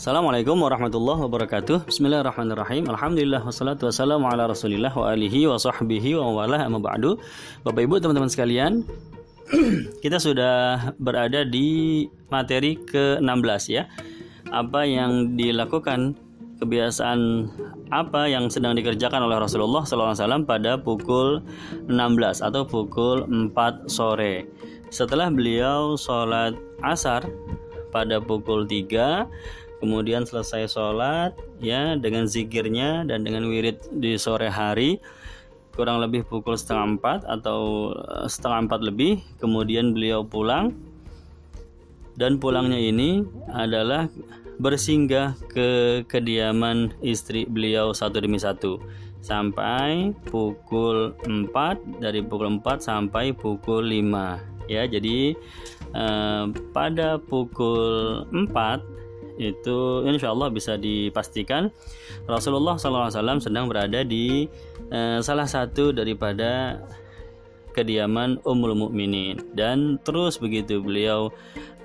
Assalamualaikum warahmatullahi wabarakatuh. Bismillahirrahmanirrahim. Alhamdulillah wassalatu wassalamu ala rasulillah wa alihi wa sahbihi wa wala amma ba'du. Bapak ibu teman-teman sekalian Kita sudah berada di materi ke-16 ya. Apa yang dilakukan kebiasaan apa yang sedang dikerjakan oleh Rasulullah SAW pada pukul 16 atau pukul 4 sore. Setelah beliau sholat asar pada pukul 3 kemudian selesai sholat ya dengan zikirnya dan dengan wirid di sore hari kurang lebih pukul setengah empat atau eh, setengah empat lebih kemudian beliau pulang. Dan pulangnya ini adalah bersinggah ke kediaman istri beliau satu demi satu. Sampai pukul 4 dari pukul 4 sampai pukul 5 ya jadi eh, pada pukul 4 itu insya Allah bisa dipastikan. Rasulullah SAW sedang berada di eh, salah satu daripada kediaman Ummul Mukminin. Dan terus begitu beliau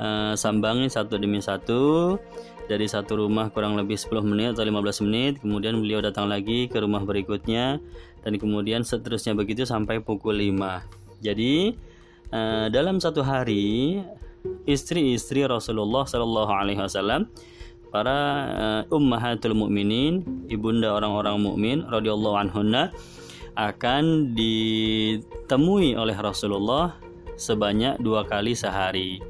eh, sambangi satu demi satu dari satu rumah kurang lebih 10 menit atau 15 menit. Kemudian beliau datang lagi ke rumah berikutnya. Dan kemudian seterusnya begitu sampai pukul 5 jadi eh, dalam satu hari istri-istri Rasulullah Shallallahu Alaihi Wasallam para uh, ummahatul mukminin ibunda orang-orang mukmin radhiyallahu anhunna akan ditemui oleh Rasulullah sebanyak dua kali sehari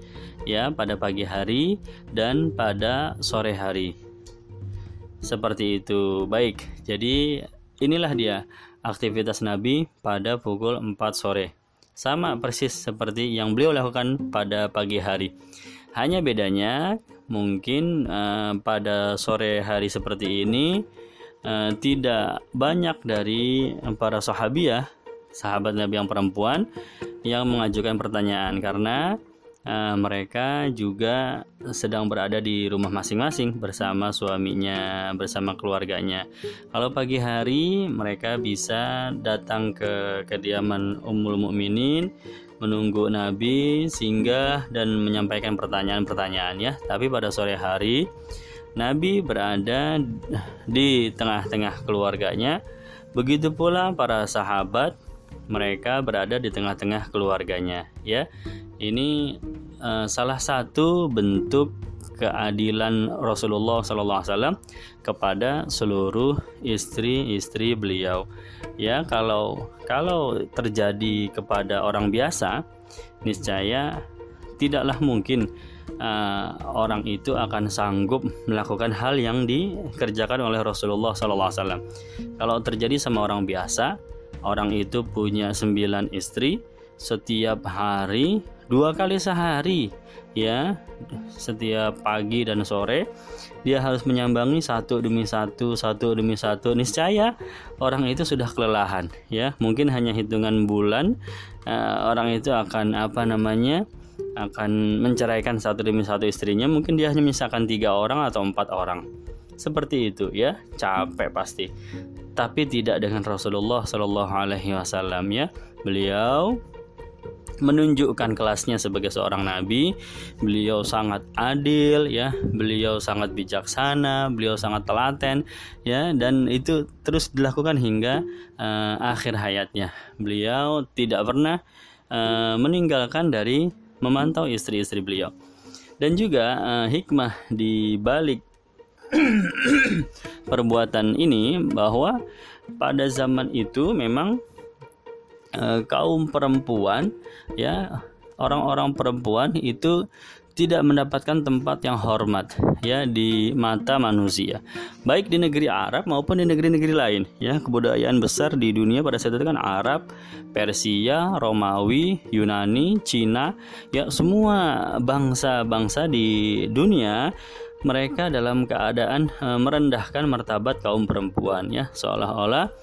ya pada pagi hari dan pada sore hari. Seperti itu. Baik. Jadi inilah dia aktivitas Nabi pada pukul 4 sore sama persis seperti yang beliau lakukan pada pagi hari. Hanya bedanya mungkin uh, pada sore hari seperti ini uh, tidak banyak dari para sahabiah, sahabat Nabi yang perempuan yang mengajukan pertanyaan karena uh, mereka juga sedang berada di rumah masing-masing bersama suaminya, bersama keluarganya. Kalau pagi hari mereka bisa datang ke kediaman Ummul Mukminin menunggu Nabi singgah dan menyampaikan pertanyaan-pertanyaan ya. Tapi pada sore hari Nabi berada di tengah-tengah keluarganya. Begitu pula para sahabat mereka berada di tengah-tengah keluarganya ya ini uh, salah satu bentuk keadilan Rasulullah SAW kepada seluruh istri-istri beliau. Ya, kalau kalau terjadi kepada orang biasa, niscaya tidaklah mungkin uh, orang itu akan sanggup melakukan hal yang dikerjakan oleh Rasulullah SAW. Kalau terjadi sama orang biasa, orang itu punya sembilan istri, setiap hari dua kali sehari ya. Setiap pagi dan sore dia harus menyambangi satu demi satu satu demi satu. Niscaya orang itu sudah kelelahan ya. Mungkin hanya hitungan bulan uh, orang itu akan apa namanya akan menceraikan satu demi satu istrinya. Mungkin dia hanya misalkan tiga orang atau empat orang. Seperti itu ya. Capek pasti tapi tidak dengan Rasulullah Shallallahu Alaihi Wasallam ya beliau menunjukkan kelasnya sebagai seorang nabi. Beliau sangat adil ya, beliau sangat bijaksana, beliau sangat telaten ya dan itu terus dilakukan hingga uh, akhir hayatnya. Beliau tidak pernah uh, meninggalkan dari memantau istri-istri beliau. Dan juga uh, hikmah di balik perbuatan ini bahwa pada zaman itu memang Eh, kaum perempuan ya orang-orang perempuan itu tidak mendapatkan tempat yang hormat ya di mata manusia. Baik di negeri Arab maupun di negeri-negeri lain ya kebudayaan besar di dunia pada saat itu kan Arab Persia Romawi Yunani Cina ya semua bangsa-bangsa di dunia mereka dalam keadaan e, merendahkan martabat kaum perempuan ya. Seolah-olah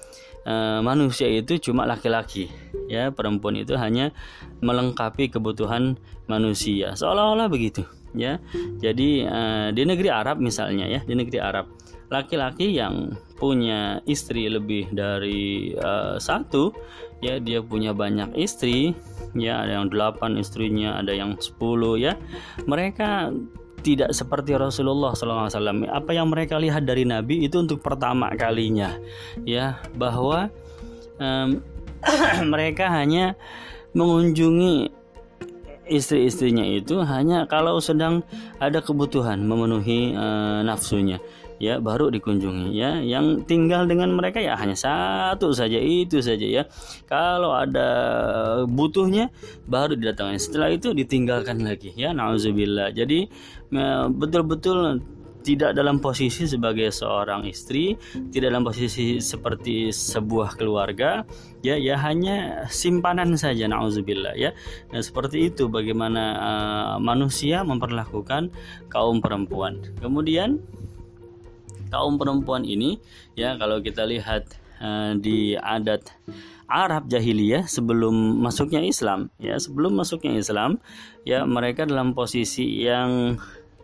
e, manusia itu cuma laki-laki ya. Perempuan itu hanya melengkapi kebutuhan manusia. Seolah-olah begitu ya. Jadi e, di negeri Arab misalnya ya di negeri Arab laki-laki yang punya istri lebih dari e, satu ya dia punya banyak istri ya. Ada yang delapan istrinya ada yang sepuluh ya. Mereka tidak seperti Rasulullah SAW. Apa yang mereka lihat dari Nabi itu untuk pertama kalinya, ya bahwa um, mereka hanya mengunjungi istri-istrinya itu hanya kalau sedang ada kebutuhan memenuhi uh, nafsunya ya baru dikunjungi. Ya yang tinggal dengan mereka ya hanya satu saja itu saja ya. Kalau ada butuhnya baru didatangkan. Setelah itu ditinggalkan lagi. Ya nauzubillah jadi betul-betul tidak dalam posisi sebagai seorang istri, tidak dalam posisi seperti sebuah keluarga, ya ya hanya simpanan saja nauzubillah ya. Nah, seperti itu bagaimana uh, manusia memperlakukan kaum perempuan. Kemudian kaum perempuan ini ya kalau kita lihat uh, di adat Arab jahiliyah sebelum masuknya Islam ya sebelum masuknya Islam ya mereka dalam posisi yang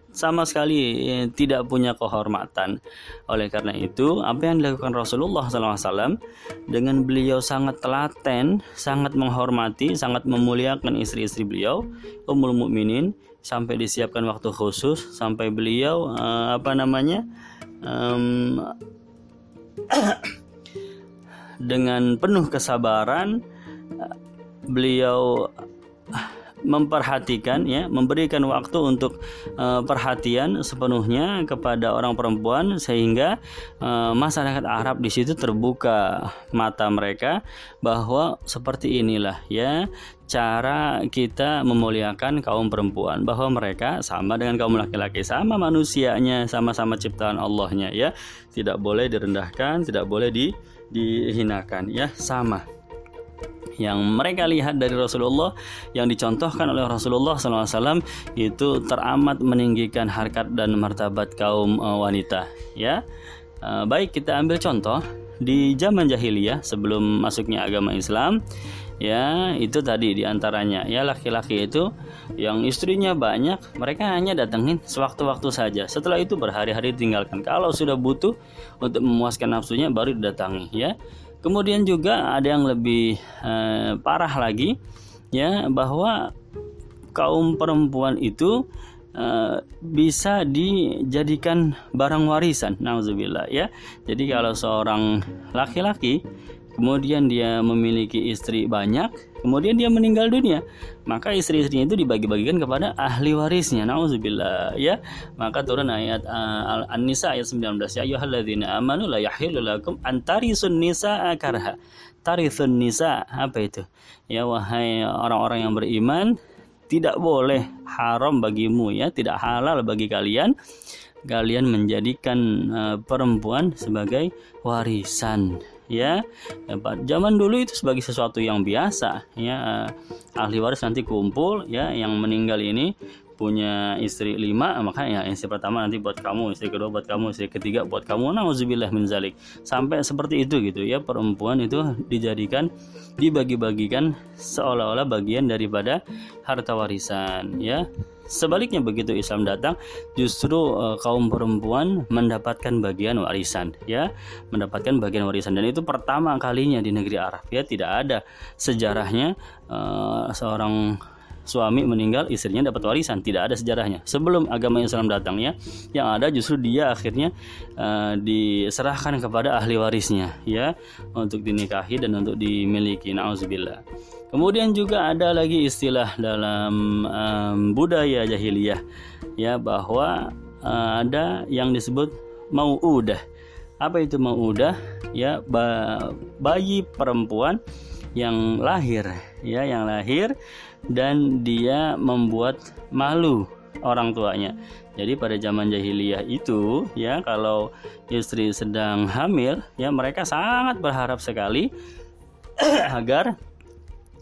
sama sekali eh, tidak punya kehormatan. Oleh karena itu, apa yang dilakukan Rasulullah SAW dengan beliau sangat telaten, sangat menghormati, sangat memuliakan istri-istri beliau, Ummul Mukminin, sampai disiapkan waktu khusus, sampai beliau uh, apa namanya um, dengan penuh kesabaran beliau memperhatikan ya memberikan waktu untuk uh, perhatian sepenuhnya kepada orang perempuan sehingga uh, masyarakat Arab di situ terbuka mata mereka bahwa seperti inilah ya cara kita memuliakan kaum perempuan. Bahwa mereka sama dengan kaum laki-laki sama manusianya sama-sama ciptaan Allahnya ya. Tidak boleh direndahkan tidak boleh di dihinakan ya. Sama yang mereka lihat dari Rasulullah yang dicontohkan oleh Rasulullah SAW itu teramat meninggikan harkat dan martabat kaum uh, wanita ya. Uh, baik kita ambil contoh di zaman jahiliyah sebelum masuknya agama Islam ya itu tadi di antaranya ya laki-laki itu yang istrinya banyak mereka hanya datengin sewaktu-waktu saja. Setelah itu berhari-hari tinggalkan. Kalau sudah butuh untuk memuaskan nafsunya baru didatangi ya kemudian juga ada yang lebih eh, parah lagi ya bahwa kaum perempuan itu Uh, bisa dijadikan barang warisan, nauzubillah ya. Jadi kalau seorang laki-laki kemudian dia memiliki istri banyak, kemudian dia meninggal dunia, maka istri-istrinya itu dibagi-bagikan kepada ahli warisnya. Nauzubillah ya. Maka turun ayat uh, An-Nisa ayat 19 ya ayyuhalladzina amanu la yahillu lakum antarisun nisa karha. Tarithun apa itu? Ya wahai orang-orang yang beriman, tidak boleh haram bagimu ya, tidak halal bagi kalian kalian menjadikan uh, perempuan sebagai warisan ya. Zaman dulu itu sebagai sesuatu yang biasa ya. Ahli waris nanti kumpul ya. Yang meninggal ini punya istri lima maka ya istri pertama nanti buat kamu istri kedua buat kamu istri ketiga buat kamu. Nauzubillah min zalik. Sampai seperti itu gitu ya. Perempuan itu dijadikan dibagi-bagikan seolah-olah bagian daripada harta warisan ya Sebaliknya begitu Islam datang, justru uh, kaum perempuan mendapatkan bagian warisan, ya, mendapatkan bagian warisan. Dan itu pertama kalinya di negeri Arab, ya, tidak ada sejarahnya uh, seorang suami meninggal istrinya dapat warisan. Tidak ada sejarahnya. Sebelum agama Islam datang ya yang ada justru dia akhirnya uh, diserahkan kepada ahli warisnya ya untuk dinikahi dan untuk dimiliki. Nauzubillah Kemudian juga ada lagi istilah dalam um, budaya jahiliyah ya bahwa uh, ada yang disebut mauudah. Apa itu mauudah? Ya bayi perempuan yang lahir ya yang lahir dan dia membuat malu orang tuanya. Jadi pada zaman jahiliyah itu ya kalau istri sedang hamil ya mereka sangat berharap sekali agar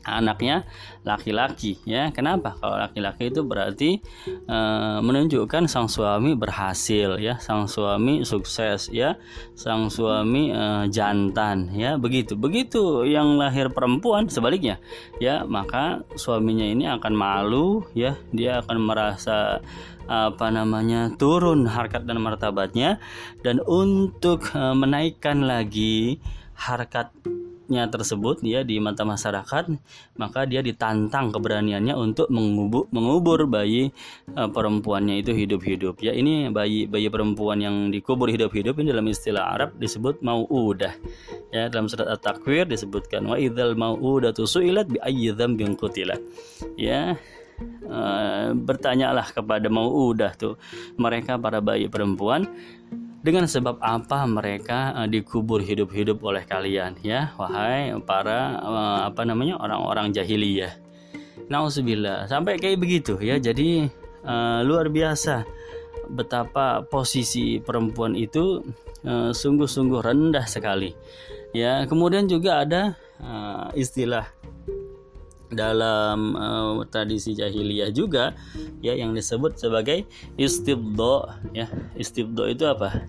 anaknya laki-laki ya. Kenapa? Kalau laki-laki itu berarti e, menunjukkan sang suami berhasil ya. Sang suami sukses ya. Sang suami e, jantan ya. Begitu. Begitu yang lahir perempuan sebaliknya ya. Maka suaminya ini akan malu ya. Dia akan merasa apa namanya turun harkat dan martabatnya. Dan untuk e, menaikkan lagi harkat nya tersebut dia di mata masyarakat maka dia ditantang keberaniannya untuk mengubur, mengubur bayi uh, perempuannya itu hidup-hidup. Ya ini bayi bayi perempuan yang dikubur hidup-hidup ini dalam istilah Arab disebut mau'udah. Ya dalam surat at-takwir disebutkan wa idzal mau'udatu su'ilat bi ayyi dzambin ya Uh, bertanyalah kepada mau'udah tuh mereka para bayi perempuan dengan sebab apa mereka uh, dikubur hidup-hidup oleh kalian ya? Wahai para uh, apa namanya orang-orang jahiliyah. Nauzubillah. Sampai kayak begitu ya? Jadi uh, luar biasa betapa posisi perempuan itu sungguh-sungguh rendah sekali. Ya kemudian juga ada istilah dalam uh, tradisi jahiliyah juga ya yang disebut sebagai istibdo ya. Istibdo itu apa?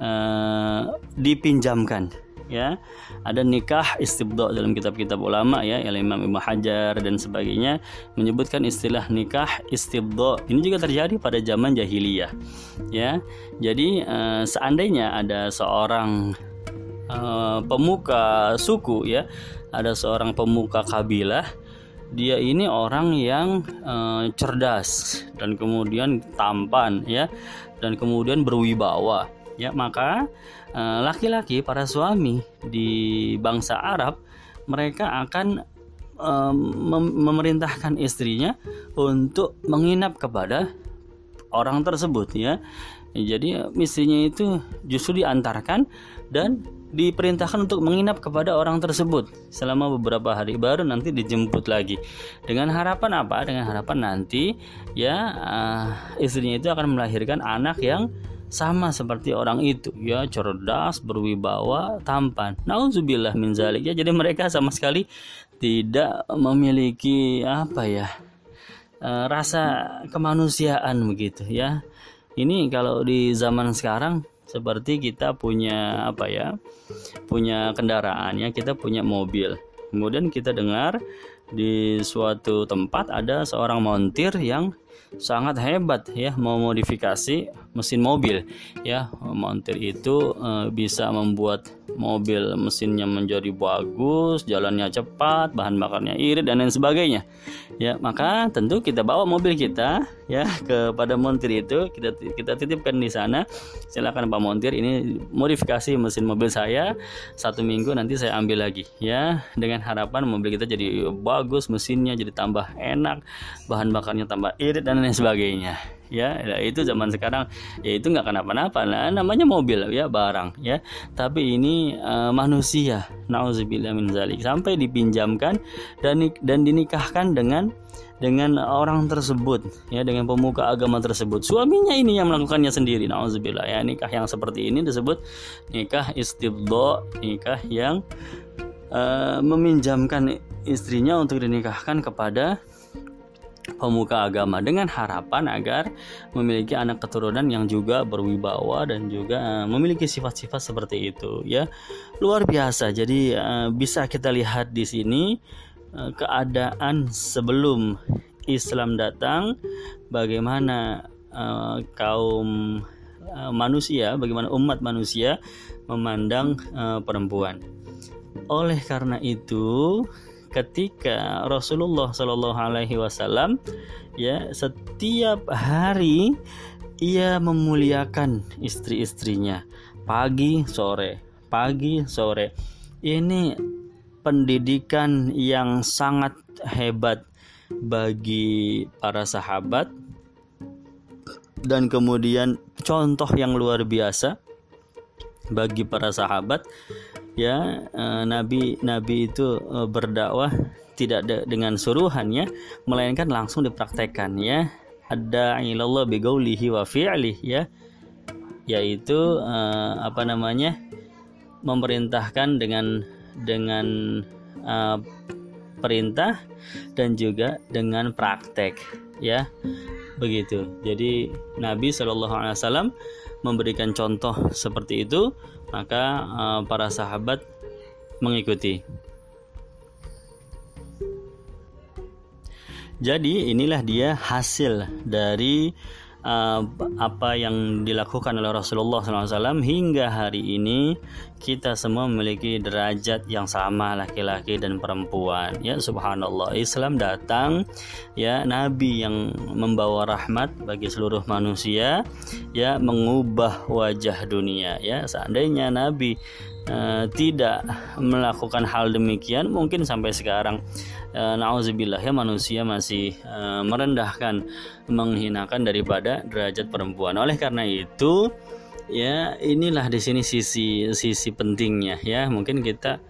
Uh, dipinjamkan ya. Ada nikah istibdo dalam kitab-kitab ulama ya Imam Ibnu Hajar dan sebagainya menyebutkan istilah nikah istibdo. Ini juga terjadi pada zaman jahiliyah ya. Jadi uh, seandainya ada seorang uh, pemuka suku ya ada seorang pemuka kabilah dia ini orang yang uh, cerdas dan kemudian tampan ya dan kemudian berwibawa ya. Maka eh, laki-laki uh, para suami di bangsa Arab mereka akan uh, mem memerintahkan istrinya untuk menginap kepada orang tersebut ya. Jadi istrinya itu justru diantarkan dan diperintahkan untuk menginap kepada orang tersebut. Selama beberapa hari baru nanti dijemput lagi. Dengan harapan apa? Dengan harapan nanti ya uh, istrinya itu akan melahirkan anak yang sama seperti orang itu. Ya cerdas berwibawa tampan. Nauzubillah min zalik. Ya jadi mereka sama sekali tidak memiliki apa ya uh, rasa kemanusiaan begitu ya. Ini kalau di zaman sekarang seperti kita punya apa ya punya kendaraan ya kita punya mobil. Kemudian kita dengar di suatu tempat ada seorang montir yang sangat hebat ya memodifikasi mesin mobil. Ya montir itu e, bisa membuat mobil mesinnya menjadi bagus jalannya cepat bahan bakarnya irit dan lain sebagainya. Ya maka tentu kita bawa mobil kita ya kepada montir itu. Kita kita titipkan di sana. Silakan Pak Montir ini modifikasi mesin mobil saya. Satu minggu nanti saya ambil lagi ya. Dengan harapan mobil kita jadi bagus mesinnya jadi tambah enak bahan bakarnya tambah irit dan lain sebagainya ya itu zaman sekarang ya itu nggak kenapa-napa. Nah, namanya mobil ya barang ya. Tapi ini uh, manusia nauzubillah min zalik. Sampai dipinjamkan dan dan dinikahkan dengan dengan orang tersebut ya dengan pemuka agama tersebut. Suaminya ini yang melakukannya sendiri nauzubillah ya nikah yang seperti ini disebut nikah istibdo nikah yang uh, meminjamkan istrinya untuk dinikahkan kepada pemuka agama dengan harapan agar memiliki anak keturunan yang juga berwibawa dan juga eh, memiliki sifat-sifat seperti itu ya. Luar biasa. Jadi uh, bisa kita lihat di sini uh, keadaan sebelum Islam datang bagaimana kaum manusia bagaimana umat manusia memandang perempuan. Oleh karena itu ketika Rasulullah Shallallahu Alaihi Wasallam ya setiap hari ia memuliakan istri-istrinya. Pagi sore. Pagi sore. Ini pendidikan yang sangat hebat bagi para sahabat. Dan kemudian contoh yang luar biasa bagi para sahabat ya uh, nabi nabi itu uh, berdakwah tidak de dengan suruhannya melainkan langsung dipraktekkan ya. Ada ilallah bigaulihi wa fi'lih ya. Yaitu uh, apa namanya memerintahkan dengan dengan perintah dan juga dengan praktek ya. Begitu. Jadi Nabi Wasallam memberikan contoh seperti itu maka uh, para sahabat mengikuti. Jadi inilah dia hasil dari uh, apa yang dilakukan oleh Rasulullah SAW hingga hari ini kita semua memiliki derajat yang sama laki-laki dan perempuan. Ya subhanallah. Islam datang ya nabi yang membawa rahmat bagi seluruh manusia ya mengubah wajah dunia ya. Seandainya nabi uh, tidak melakukan hal demikian mungkin sampai sekarang. Uh, nauzubillah ya manusia masih uh, merendahkan menghinakan daripada derajat perempuan. Oleh karena itu ya inilah di sini sisi sisi pentingnya ya. Mungkin kita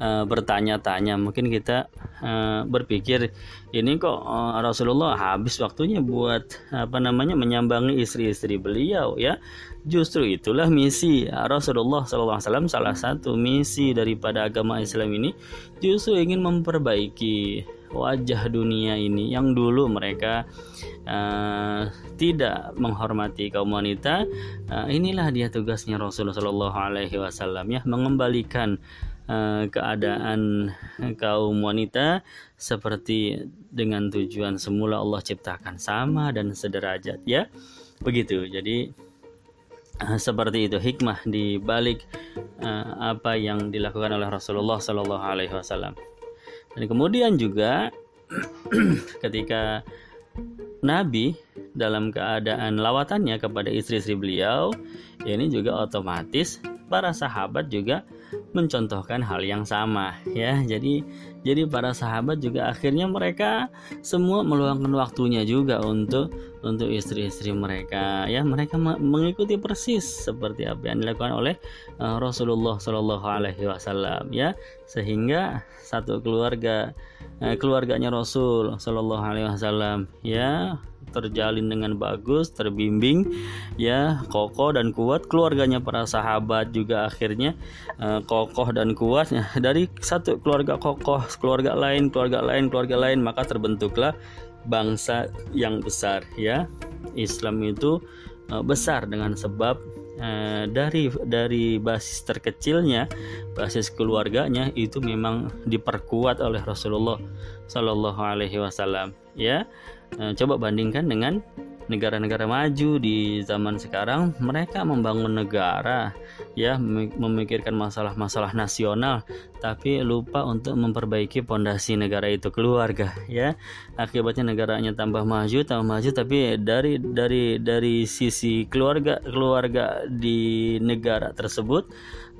uh, bertanya-tanya. Mungkin kita uh, berpikir ini kok uh, Rasulullah habis waktunya buat apa namanya menyambangi istri-istri beliau ya? Justru itulah misi Rasulullah SAW salah satu misi daripada agama Islam ini justru ingin memperbaiki wajah dunia ini yang dulu mereka uh, tidak menghormati kaum wanita uh, inilah dia tugasnya Rasulullah Shallallahu Alaihi Wasallam ya mengembalikan uh, keadaan kaum wanita seperti dengan tujuan semula Allah ciptakan sama dan sederajat ya begitu jadi seperti itu hikmah di balik uh, apa yang dilakukan oleh Rasulullah Shallallahu Alaihi Wasallam. Dan kemudian juga ketika Nabi dalam keadaan lawatannya kepada istri-istri beliau, ini juga otomatis para sahabat juga mencontohkan hal yang sama ya. Jadi jadi para sahabat juga akhirnya mereka semua meluangkan waktunya juga untuk untuk istri-istri mereka ya. Mereka mengikuti persis seperti apa yang dilakukan oleh uh, Rasulullah Shallallahu alaihi wasallam ya. Sehingga satu keluarga uh, keluarganya Rasul Shallallahu alaihi wasallam ya terjalin dengan bagus, terbimbing, ya kokoh dan kuat. Keluarganya para sahabat juga akhirnya uh, kokoh dan kuat. Dari satu keluarga kokoh, keluarga lain, keluarga lain, keluarga lain, maka terbentuklah bangsa yang besar. Ya, Islam itu uh, besar dengan sebab Uh, dari dari basis terkecilnya basis keluarganya itu memang diperkuat oleh Rasulullah Shallallahu Alaihi Wasallam ya Eh, coba bandingkan dengan negara-negara maju di zaman sekarang mereka membangun negara ya memikirkan masalah-masalah nasional tapi lupa untuk memperbaiki pondasi negara itu keluarga ya. Akibatnya negaranya tambah maju tambah maju tapi dari dari dari sisi keluarga keluarga di negara tersebut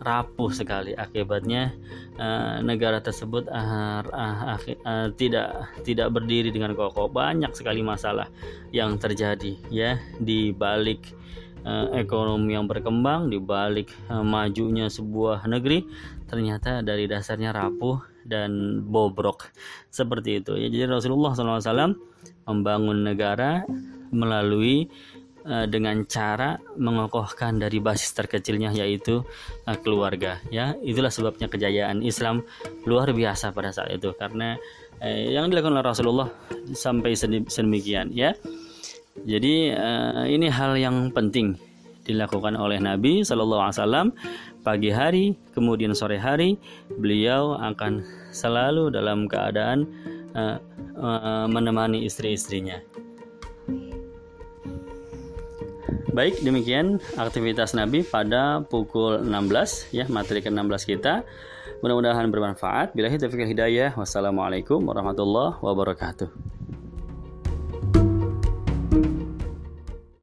rapuh sekali akibatnya. Uh, negara tersebut uh, uh, uh, tidak tidak berdiri dengan kokoh. Banyak sekali masalah yang terjadi ya di balik ekonomi yang berkembang di balik uh, majunya sebuah negeri ternyata dari dasarnya rapuh dan bobrok. Seperti itu. Ya jadi Rasulullah SAW membangun negara melalui Eh, dengan cara mengokohkan dari basis terkecilnya yaitu keluarga. Ya itulah sebabnya kejayaan Islam luar biasa pada saat itu. Karena eh, yang dilakukan oleh Rasulullah sampai sedemikian ya jadi uh, ini hal yang penting dilakukan oleh Nabi Shallallahu Alaihi Wasallam pagi hari kemudian sore hari beliau akan selalu dalam keadaan uh, uh, menemani istri-istrinya Baik, demikian aktivitas Nabi pada pukul 16 ya, materi ke-16 kita. Mudah-mudahan bermanfaat. Bila hidayah hidayah. Wassalamualaikum warahmatullahi wabarakatuh.